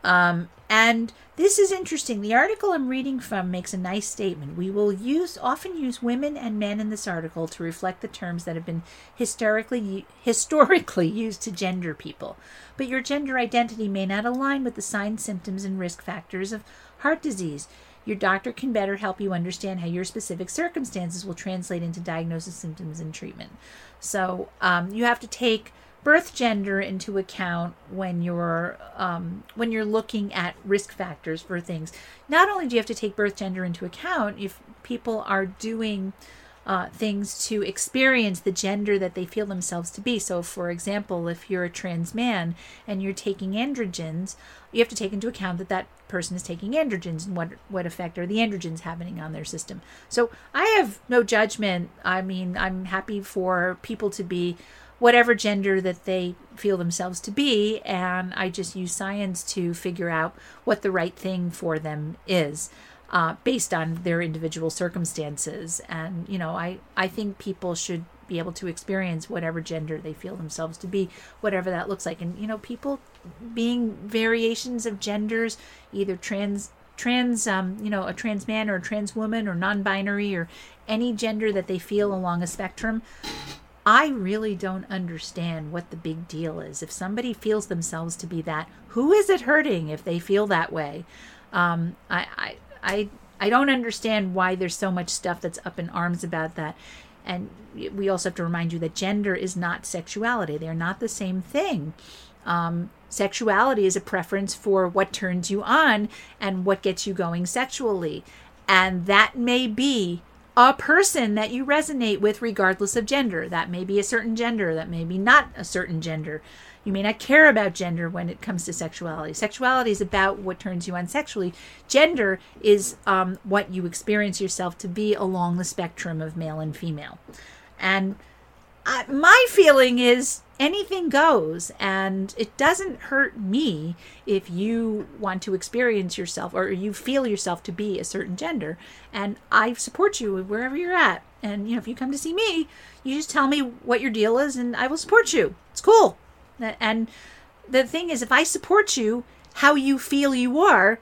Um, and this is interesting. The article I'm reading from makes a nice statement. We will use often use women and men in this article to reflect the terms that have been historically historically used to gender people. But your gender identity may not align with the signs, symptoms, and risk factors of heart disease. Your doctor can better help you understand how your specific circumstances will translate into diagnosis, symptoms, and treatment. So um, you have to take birth gender into account when you're um, when you're looking at risk factors for things. Not only do you have to take birth gender into account if people are doing uh, things to experience the gender that they feel themselves to be. So, for example, if you're a trans man and you're taking androgens, you have to take into account that that person is taking androgens and what what effect are the androgens having on their system. So, I have no judgment. I mean, I'm happy for people to be whatever gender that they feel themselves to be, and I just use science to figure out what the right thing for them is uh, based on their individual circumstances. And you know, I I think people should be able to experience whatever gender they feel themselves to be, whatever that looks like. And you know, people being variations of genders, either trans trans um, you know a trans man or a trans woman or non-binary or any gender that they feel along a spectrum I really don't understand what the big deal is. If somebody feels themselves to be that, who is it hurting if they feel that way? Um, I, I, I I don't understand why there's so much stuff that's up in arms about that. And we also have to remind you that gender is not sexuality. They're not the same thing. Um, sexuality is a preference for what turns you on and what gets you going sexually. And that may be a person that you resonate with regardless of gender. That may be a certain gender, that may be not a certain gender. You may not care about gender when it comes to sexuality. Sexuality is about what turns you on sexually. Gender is um, what you experience yourself to be along the spectrum of male and female. And uh, my feeling is anything goes and it doesn't hurt me if you want to experience yourself or you feel yourself to be a certain gender and i support you wherever you're at and you know if you come to see me you just tell me what your deal is and i will support you it's cool and the thing is, if I support you how you feel you are,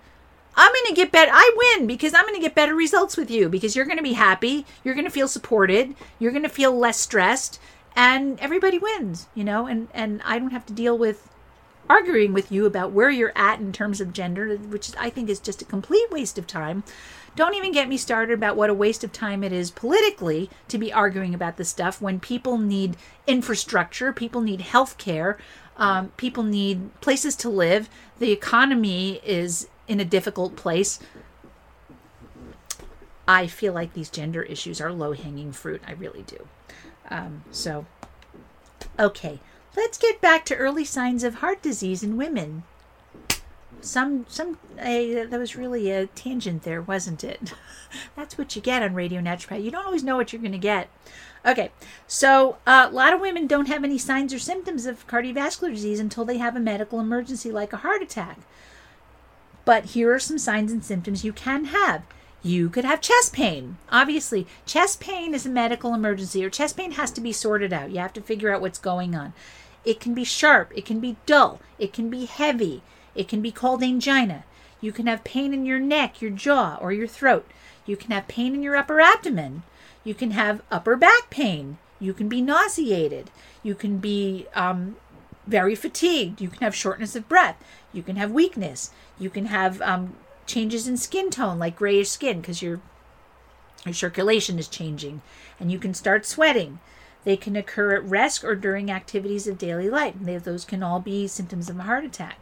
I'm going to get better. I win because I'm going to get better results with you because you're going to be happy. You're going to feel supported. You're going to feel less stressed and everybody wins, you know, and, and I don't have to deal with arguing with you about where you're at in terms of gender, which I think is just a complete waste of time. Don't even get me started about what a waste of time it is politically to be arguing about this stuff when people need infrastructure, people need health care, um, people need places to live, the economy is in a difficult place. I feel like these gender issues are low hanging fruit. I really do. Um, so, okay, let's get back to early signs of heart disease in women some some uh, that was really a tangent there, wasn't it? That's what you get on Radio Naturopath. You don't always know what you're going to get. Okay, so uh, a lot of women don't have any signs or symptoms of cardiovascular disease until they have a medical emergency like a heart attack. But here are some signs and symptoms you can have. You could have chest pain. Obviously, chest pain is a medical emergency, or chest pain has to be sorted out. You have to figure out what's going on. It can be sharp, it can be dull, it can be heavy, it can be called angina. You can have pain in your neck, your jaw, or your throat. You can have pain in your upper abdomen. You can have upper back pain. You can be nauseated. You can be um, very fatigued. You can have shortness of breath. You can have weakness. You can have um, changes in skin tone, like grayish skin, because you're Your circulation is changing, and you can start sweating. They can occur at rest or during activities of daily life. They, those can all be symptoms of a heart attack.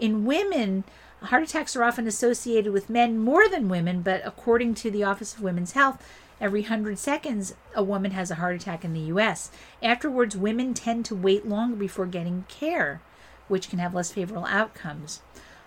In women, heart attacks are often associated with men more than women, but according to the Office of Women's Health, every 100 seconds a woman has a heart attack in the US. Afterwards, women tend to wait longer before getting care, which can have less favorable outcomes.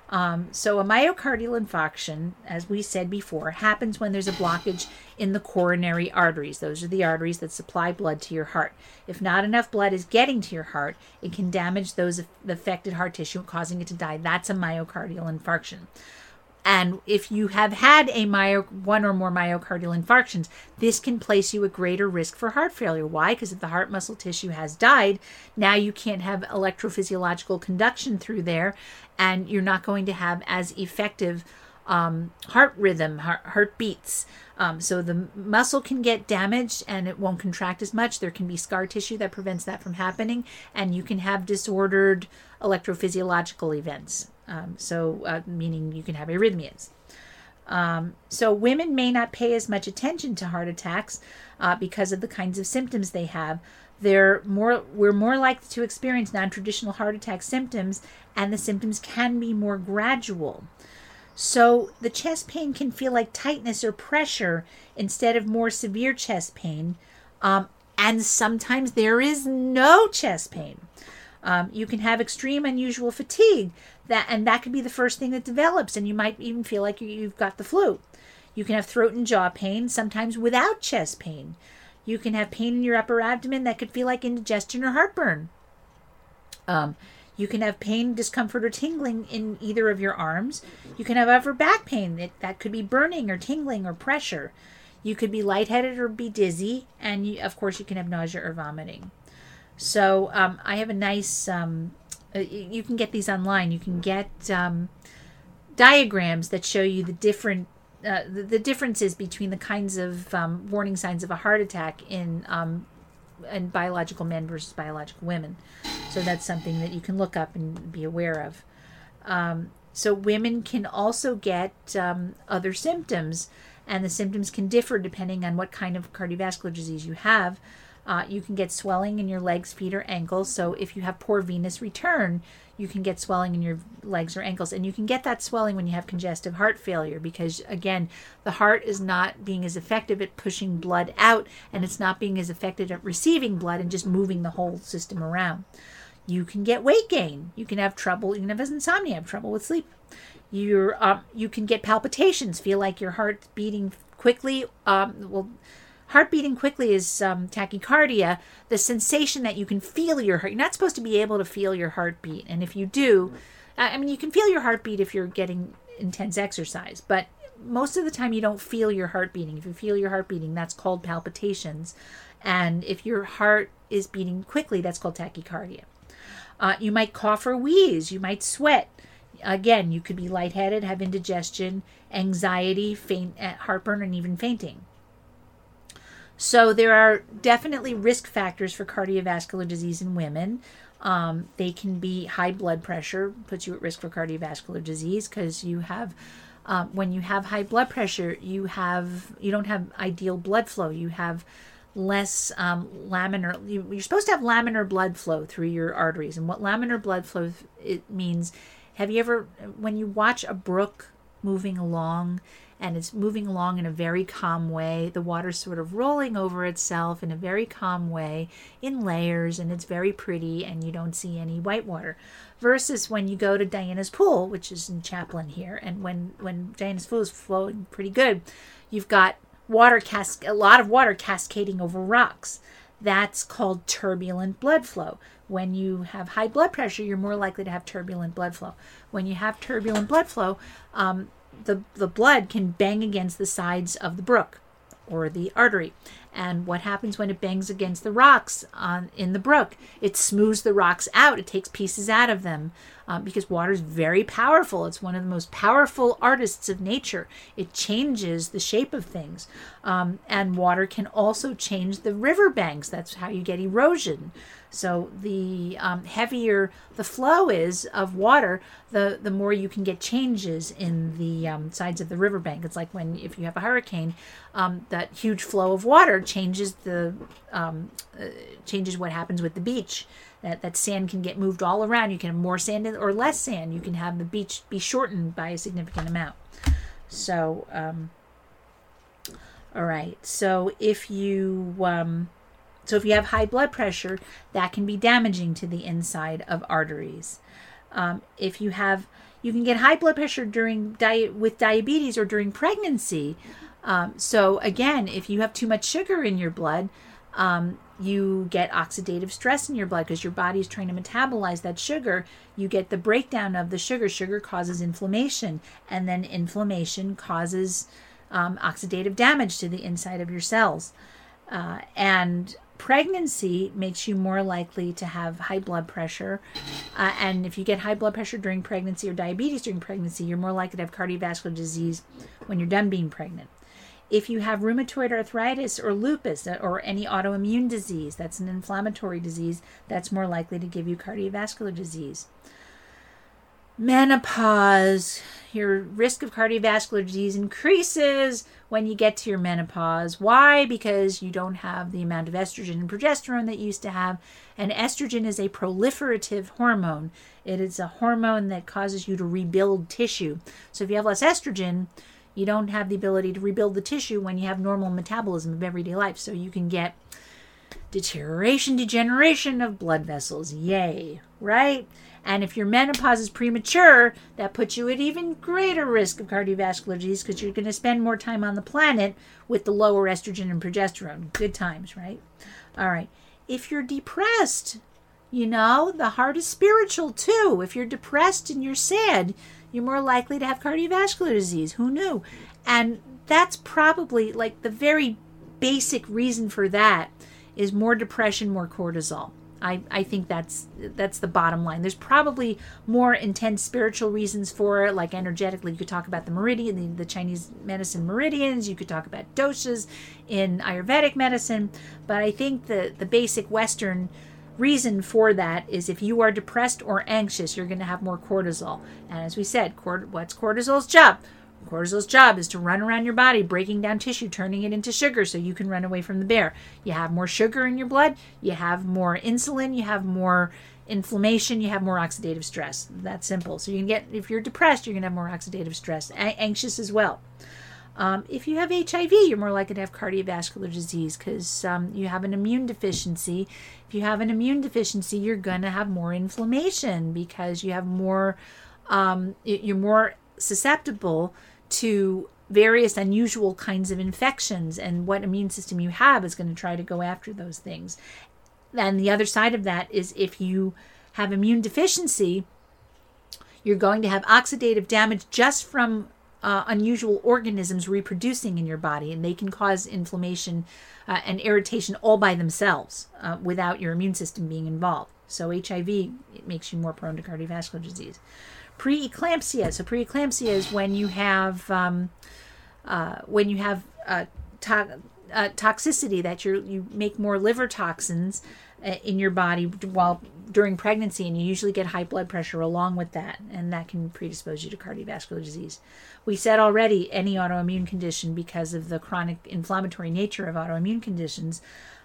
Um, so, a myocardial infarction, as we said before, happens when there's a blockage in the coronary arteries. Those are the arteries that supply blood to your heart. If not enough blood is getting to your heart, it can damage those affected heart tissue, causing it to die. That's a myocardial infarction. And if you have had a myo, one or more myocardial infarctions, this can place you at greater risk for heart failure. Why? Because if the heart muscle tissue has died, now you can't have electrophysiological conduction through there, and you're not going to have as effective um, heart rhythm, heart, heart beats. Um, so the muscle can get damaged and it won't contract as much. There can be scar tissue that prevents that from happening, and you can have disordered electrophysiological events. Um, so, uh, meaning you can have arrhythmias. Um, so, women may not pay as much attention to heart attacks uh, because of the kinds of symptoms they have. They're more, we're more likely to experience non traditional heart attack symptoms, and the symptoms can be more gradual. So, the chest pain can feel like tightness or pressure instead of more severe chest pain. Um, and sometimes there is no chest pain. Um, you can have extreme unusual fatigue that and that could be the first thing that develops and you might even feel like you've got the flu you can have throat and jaw pain sometimes without chest pain you can have pain in your upper abdomen that could feel like indigestion or heartburn. Um, you can have pain discomfort or tingling in either of your arms. You can have upper back pain that, that could be burning or tingling or pressure. You could be lightheaded or be dizzy and you, of course you can have nausea or vomiting. So um, i have a nice um, uh, you can get these online. You can get um, diagrams that show you the different uh, the, the, differences between the kinds of um, warning signs of a heart attack in um, in biological men versus biological women. So that's something that you can look up and be aware of. Um, so women can also get um, other symptoms, and the symptoms can differ depending on what kind of cardiovascular disease you have. Uh, you can get swelling in your legs, feet, or ankles. So if you have poor venous return, you can get swelling in your legs or ankles. And you can get that swelling when you have congestive heart failure because, again, the heart is not being as effective at pushing blood out and it's not being as effective at receiving blood and just moving the whole system around. You can get weight gain. You can have trouble, you can have insomnia, have trouble with sleep. You're, um, you can get palpitations, feel like your heart's beating quickly. Um, well, heart beating quickly is um, tachycardia, the sensation that you can feel your heart. You're not supposed to be able to feel your heartbeat. And if you do, I mean, you can feel your heartbeat if you're getting intense exercise, but most of the time you don't feel your heart beating. If you feel your heart beating, that's called palpitations. And if your heart is beating quickly, that's called tachycardia. Uh, you might cough or wheeze. You might sweat. Again, you could be lightheaded, have indigestion, anxiety, faint, uh, heartburn, and even fainting. So there are definitely risk factors for cardiovascular disease in women. Um, they can be high blood pressure, puts you at risk for cardiovascular disease because you have. Um, when you have high blood pressure, you have you don't have ideal blood flow. You have less um, laminar. You, you're supposed to have laminar blood flow through your arteries, and what laminar blood flow it means. Have you ever, when you watch a brook moving along, and it's moving along in a very calm way. The water's sort of rolling over itself in a very calm way in layers, and it's very pretty, and you don't see any white water. Versus when you go to Diana's pool, which is in Chaplin here, and when when Diana's pool is flowing pretty good, you've got water cas- a lot of water cascading over rocks. That's called turbulent blood flow. When you have high blood pressure, you're more likely to have turbulent blood flow. When you have turbulent blood flow, um, the, the blood can bang against the sides of the brook or the artery. And what happens when it bangs against the rocks on in the brook? It smooths the rocks out. It takes pieces out of them um, because water is very powerful. It's one of the most powerful artists of nature. It changes the shape of things, um, and water can also change the river banks. That's how you get erosion. So the um, heavier the flow is of water, the the more you can get changes in the um, sides of the riverbank. It's like when if you have a hurricane, um, that huge flow of water changes the um, uh, changes what happens with the beach. That that sand can get moved all around. You can have more sand or less sand. You can have the beach be shortened by a significant amount. So. Um, all right. So if you um, so if you have high blood pressure, that can be damaging to the inside of arteries. Um, if you have, you can get high blood pressure during diet with diabetes or during pregnancy. Um, so again, if you have too much sugar in your blood, um, you get oxidative stress in your blood because your body is trying to metabolize that sugar. You get the breakdown of the sugar. Sugar causes inflammation, and then inflammation causes um, oxidative damage to the inside of your cells. Uh, and pregnancy makes you more likely to have high blood pressure. Uh, and if you get high blood pressure during pregnancy or diabetes during pregnancy, you're more likely to have cardiovascular disease when you're done being pregnant. If you have rheumatoid arthritis or lupus or any autoimmune disease, that's an inflammatory disease, that's more likely to give you cardiovascular disease. Menopause, your risk of cardiovascular disease increases when you get to your menopause. Why? Because you don't have the amount of estrogen and progesterone that you used to have. And estrogen is a proliferative hormone, it is a hormone that causes you to rebuild tissue. So if you have less estrogen, you don't have the ability to rebuild the tissue when you have normal metabolism of everyday life. So you can get deterioration, degeneration of blood vessels. Yay, right? And if your menopause is premature, that puts you at even greater risk of cardiovascular disease because you're going to spend more time on the planet with the lower estrogen and progesterone. Good times, right? All right. If you're depressed, you know, the heart is spiritual too. If you're depressed and you're sad, you're more likely to have cardiovascular disease. Who knew? And that's probably like the very basic reason for that is more depression, more cortisol. I, I think that's that's the bottom line. There's probably more intense spiritual reasons for it, like energetically. You could talk about the meridian, the, the Chinese medicine meridians. You could talk about doshas in Ayurvedic medicine. But I think the the basic Western reason for that is if you are depressed or anxious, you're going to have more cortisol. And as we said, cort- what's cortisol's job? Cortisol's job is to run around your body, breaking down tissue, turning it into sugar so you can run away from the bear. You have more sugar in your blood, you have more insulin, you have more inflammation, you have more oxidative stress. That's simple. So you can get, if you're depressed, you're going to have more oxidative stress, anxious as well. Um, if you have HIV, you're more likely to have cardiovascular disease because um, you have an immune deficiency. If you have an immune deficiency, you're going to have more inflammation because you have more, um, you're more susceptible to various unusual kinds of infections and what immune system you have is going to try to go after those things. And the other side of that is if you have immune deficiency, you're going to have oxidative damage just from uh, unusual organisms reproducing in your body, and they can cause inflammation uh, and irritation all by themselves uh, without your immune system being involved. So, HIV it makes you more prone to cardiovascular disease preeclampsia. So preeclampsia is when you have um, uh, when you have uh, to- uh, toxicity that you you make more liver toxins in your body while during pregnancy, and you usually get high blood pressure along with that, and that can predispose you to cardiovascular disease. We said already any autoimmune condition because of the chronic inflammatory nature of autoimmune conditions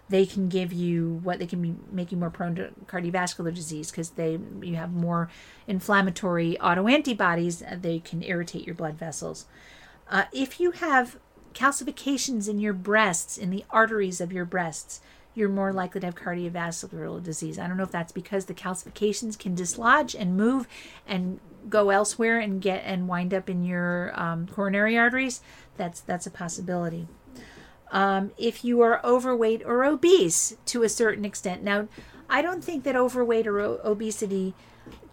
they can give you what they can be make you more prone to cardiovascular disease because they you have more inflammatory autoantibodies uh, they can irritate your blood vessels uh, if you have calcifications in your breasts in the arteries of your breasts you're more likely to have cardiovascular disease. I don't know if that's because the calcifications can dislodge and move and go elsewhere and get and wind up in your um, coronary arteries. That's that's a possibility. Um, if you are overweight or obese to a certain extent. Now, I don't think that overweight or o- obesity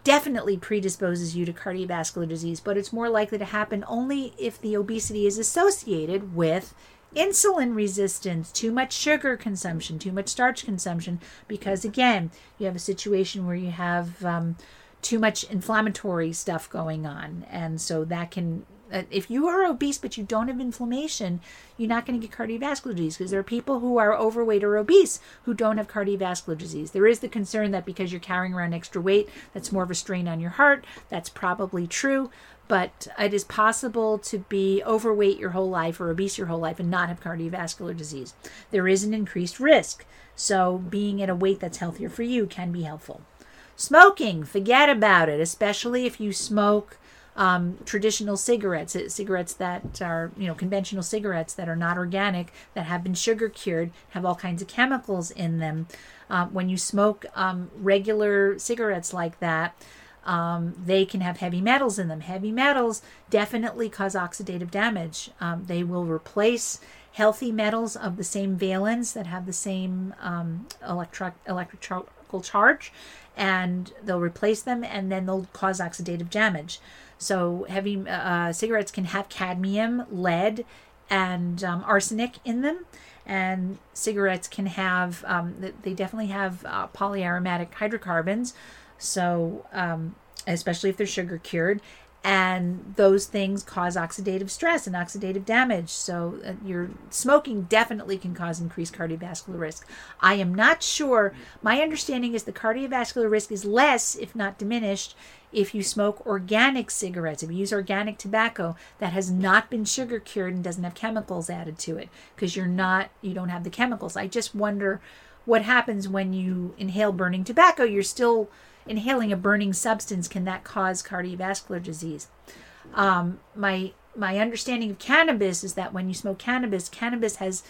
definitely predisposes you to cardiovascular disease, but it's more likely to happen only if the obesity is associated with insulin resistance, too much sugar consumption, too much starch consumption, because again, you have a situation where you have um, too much inflammatory stuff going on. And so that can uh, if you are obese but you don't have inflammation, you're not going to get cardiovascular disease because there are people who are overweight or obese who don't have cardiovascular disease. There is the concern that because you're carrying around extra weight, that's more of a strain on your heart. That's probably true, but it is possible to be overweight your whole life or obese your whole life and not have cardiovascular disease. There is an increased risk. So being at a weight that's healthier for you can be helpful. Smoking, forget about it, especially if you smoke um, traditional cigarettes, uh, cigarettes that are, you know, conventional cigarettes that are not organic, that have been sugar cured, have all kinds of chemicals in them. Uh, when you smoke um, regular cigarettes like that, um, they can have heavy metals in them. Heavy metals definitely cause oxidative damage. Um, they will replace healthy metals of the same valence that have the same um, electrical charge, and they'll replace them and then they'll cause oxidative damage. So heavy uh, cigarettes can have cadmium, lead, and um, arsenic in them. And cigarettes can have, um, they definitely have uh, polyaromatic hydrocarbons. So, um, especially if they're sugar cured and those things cause oxidative stress and oxidative damage. So, uh, your smoking definitely can cause increased cardiovascular risk. I am not sure. My understanding is the cardiovascular risk is less, if not diminished, if you smoke organic cigarettes, if you use organic tobacco that has not been sugar cured and doesn't have chemicals added to it, because you're not, you don't have the chemicals. I just wonder what happens when you inhale burning tobacco. You're still inhaling a burning substance, can that cause cardiovascular disease? Um, my my understanding of cannabis is that when you smoke cannabis, cannabis has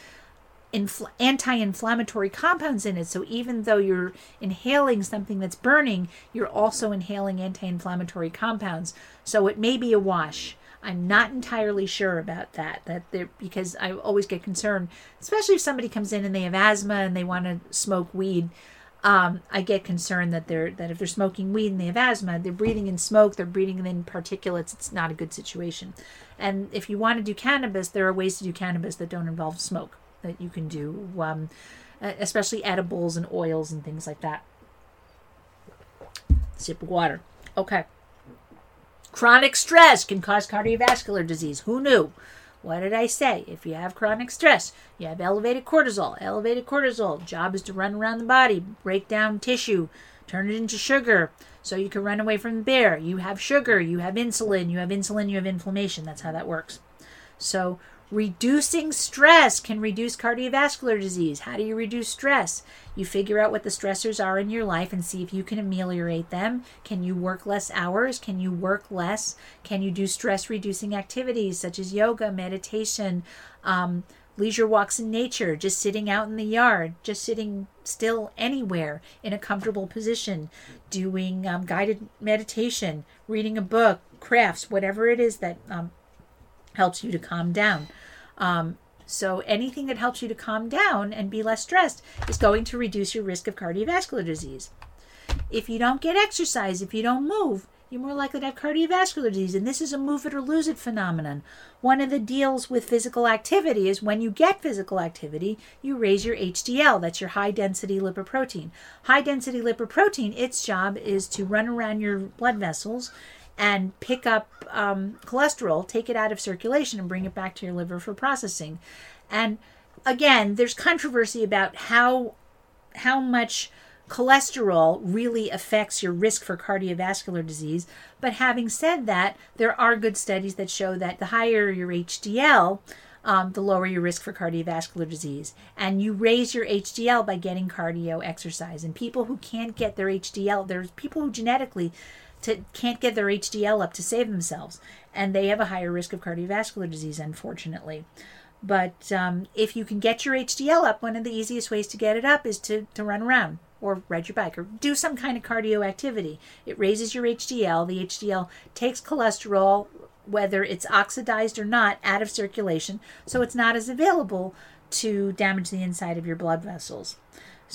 infl- anti-inflammatory compounds in it. So even though you're inhaling something that's burning, you're also inhaling anti-inflammatory compounds. So it may be a wash. I'm not entirely sure about that. That because I always get concerned, especially if somebody comes in and they have asthma and they want to smoke weed um, I get concerned that they're that if they're smoking weed and they have asthma, they're breathing in smoke, they're breathing in particulates. It's not a good situation. And if you want to do cannabis, there are ways to do cannabis that don't involve smoke that you can do, um, especially edibles and oils and things like that. Sip of water. Okay. Chronic stress can cause cardiovascular disease. Who knew? What did I say? If you have chronic stress, you have elevated cortisol. Elevated cortisol job is to run around the body, break down tissue, turn it into sugar so you can run away from the bear. You have sugar, you have insulin, you have insulin, you have inflammation. That's how that works. So Reducing stress can reduce cardiovascular disease. How do you reduce stress? You figure out what the stressors are in your life and see if you can ameliorate them. Can you work less hours? Can you work less? Can you do stress reducing activities such as yoga, meditation, um, leisure walks in nature, just sitting out in the yard, just sitting still anywhere in a comfortable position, doing um, guided meditation, reading a book, crafts, whatever it is that um, helps you to calm down. Um, so anything that helps you to calm down and be less stressed is going to reduce your risk of cardiovascular disease. If you don't get exercise, if you don't move, you're more likely to have cardiovascular disease. And this is a move it or lose it phenomenon. One of the deals with physical activity is when you get physical activity, you raise your HDL. That's your high density lipoprotein. High density lipoprotein, its job is to run around your blood vessels and pick up um, cholesterol, take it out of circulation, and bring it back to your liver for processing. And again, there's controversy about how how much cholesterol really affects your risk for cardiovascular disease. But having said that, there are good studies that show that the higher your HDL, um, the lower your risk for cardiovascular disease. And you raise your HDL by getting cardio exercise. And people who can't get their HDL, there's people who genetically to, can't get their HDL up to save themselves, and they have a higher risk of cardiovascular disease, unfortunately. But um, if you can get your HDL up, one of the easiest ways to get it up is to, to run around or ride your bike or do some kind of cardio activity. It raises your HDL. The HDL takes cholesterol, whether it's oxidized or not, out of circulation, so it's not as available to damage the inside of your blood vessels.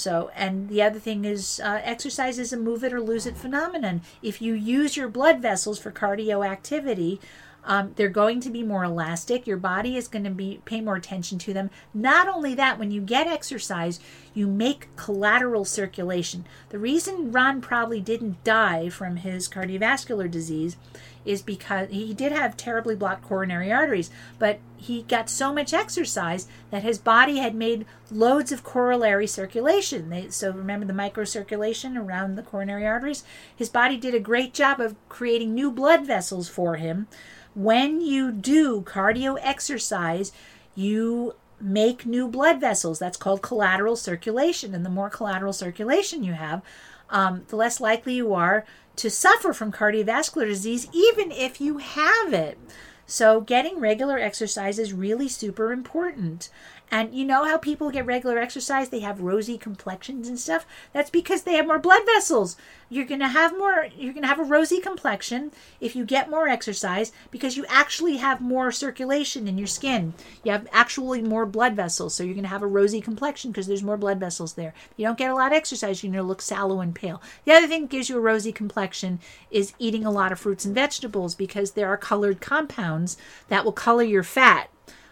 So, and the other thing is uh, exercise is a move it or lose it phenomenon. If you use your blood vessels for cardio activity, Um, they're going to be more elastic. Your body is going to be pay more attention to them. Not only that, when you get exercise, you make collateral circulation. The reason Ron probably didn't die from his cardiovascular disease is because he did have terribly blocked coronary arteries, but he got so much exercise that his body had made loads of corollary circulation. They, so remember the microcirculation around the coronary arteries? His body did a great job of creating new blood vessels for him. When you do cardio exercise, you make new blood vessels. That's called collateral circulation. And the more collateral circulation you have, um, the less likely you are to suffer from cardiovascular disease, even if you have it. So, getting regular exercise is really super important. And you know how people get regular exercise? They have rosy complexions and stuff. That's because they have more blood vessels. You're going to have more, you're going to have a rosy complexion if you get more exercise because you actually have more circulation in your skin. You have actually more blood vessels. So you're going to have a rosy complexion because there's more blood vessels there. If you don't get a lot of exercise, you're going to look sallow and pale. The other thing that gives you a rosy complexion is eating a lot of fruits and vegetables because there are colored compounds that will color your fat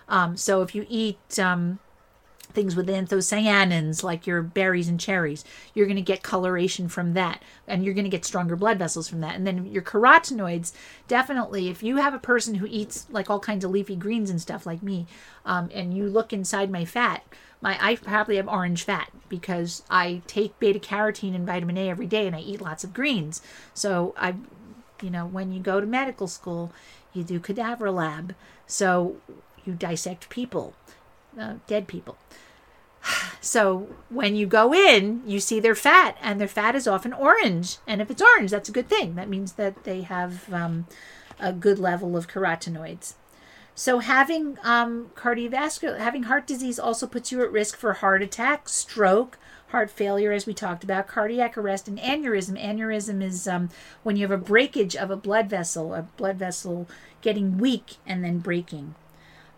um, so if you eat um, things with anthocyanins like your berries and cherries, you're going to get coloration from that, and you're going to get stronger blood vessels from that. And then your carotenoids, definitely, if you have a person who eats like all kinds of leafy greens and stuff like me, um, and you look inside my fat, my I probably have orange fat because I take beta carotene and vitamin A every day, and I eat lots of greens. So I, you know, when you go to medical school, you do cadaver lab. So you dissect people, uh, dead people. So when you go in, you see their fat, and their fat is often orange. And if it's orange, that's a good thing. That means that they have um, a good level of carotenoids. So having um, cardiovascular, having heart disease also puts you at risk for heart attack, stroke, heart failure, as we talked about, cardiac arrest, and aneurysm. Aneurysm is um, when you have a breakage of a blood vessel, a blood vessel getting weak and then breaking.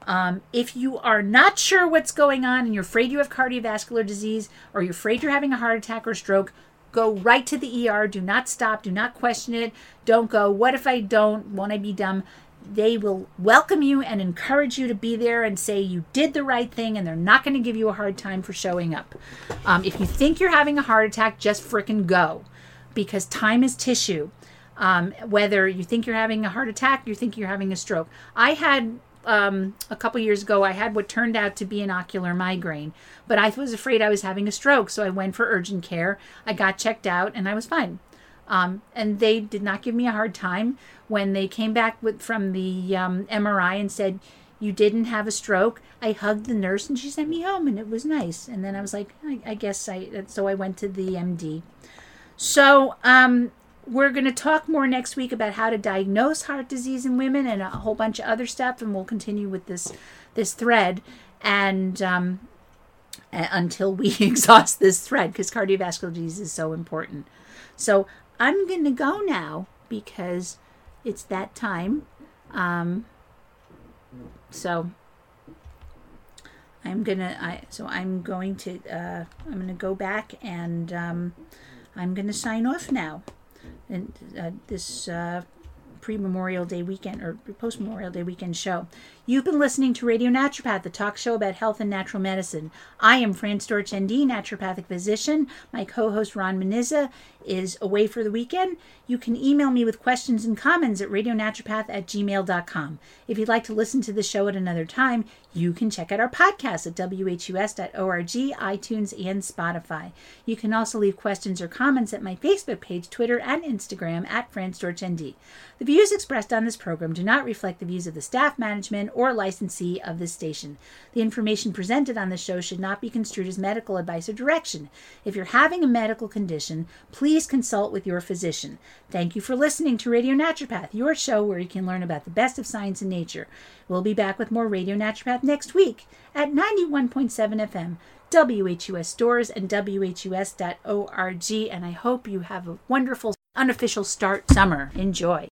Um, if you are not sure what's going on and you're afraid you have cardiovascular disease or you're afraid you're having a heart attack or stroke, go right to the ER. Do not stop. Do not question it. Don't go, what if I don't? Won't I be dumb? They will welcome you and encourage you to be there and say you did the right thing and they're not going to give you a hard time for showing up. Um, if you think you're having a heart attack, just fricking go because time is tissue. Um, whether you think you're having a heart attack, you think you're having a stroke. I had um, a couple years ago, I had what turned out to be an ocular migraine, but I was afraid I was having a stroke, so I went for urgent care. I got checked out, and I was fine. Um, and they did not give me a hard time when they came back with from the um, MRI and said you didn't have a stroke. I hugged the nurse, and she sent me home, and it was nice. And then I was like, I, I guess I. So I went to the MD. So um, we're going to talk more next week about how to diagnose heart disease in women and a whole bunch of other stuff and we'll continue with this this thread. And um, until we exhaust this thread because cardiovascular disease is so important. So i'm going to go now because it's that time. Um, so i'm gonna i so i'm going to uh, i'm gonna go back and um, i'm gonna sign off now and uh, this uh, pre Memorial Day weekend or post Memorial Day weekend show. You've been listening to Radio Naturopath, the talk show about health and natural medicine. I am Fran Storch, ND, naturopathic physician. My co host Ron Meniza is away for the weekend. You can email me with questions and comments at radionaturopath at gmail.com. If you'd like to listen to the show at another time, you can check out our podcast at whus.org, iTunes, and Spotify. You can also leave questions or comments at my Facebook page, Twitter, and Instagram at Fran Storch, ND. The views expressed on this program do not reflect the views of the staff, management, or licensee of this station. The information presented on the show should not be construed as medical advice or direction. If you're having a medical condition, please consult with your physician. Thank you for listening to Radio Naturopath, your show where you can learn about the best of science and nature. We'll be back with more Radio Naturopath next week at 91.7 FM. WHUS Storrs and WHUS.org. And I hope you have a wonderful unofficial start summer. Enjoy.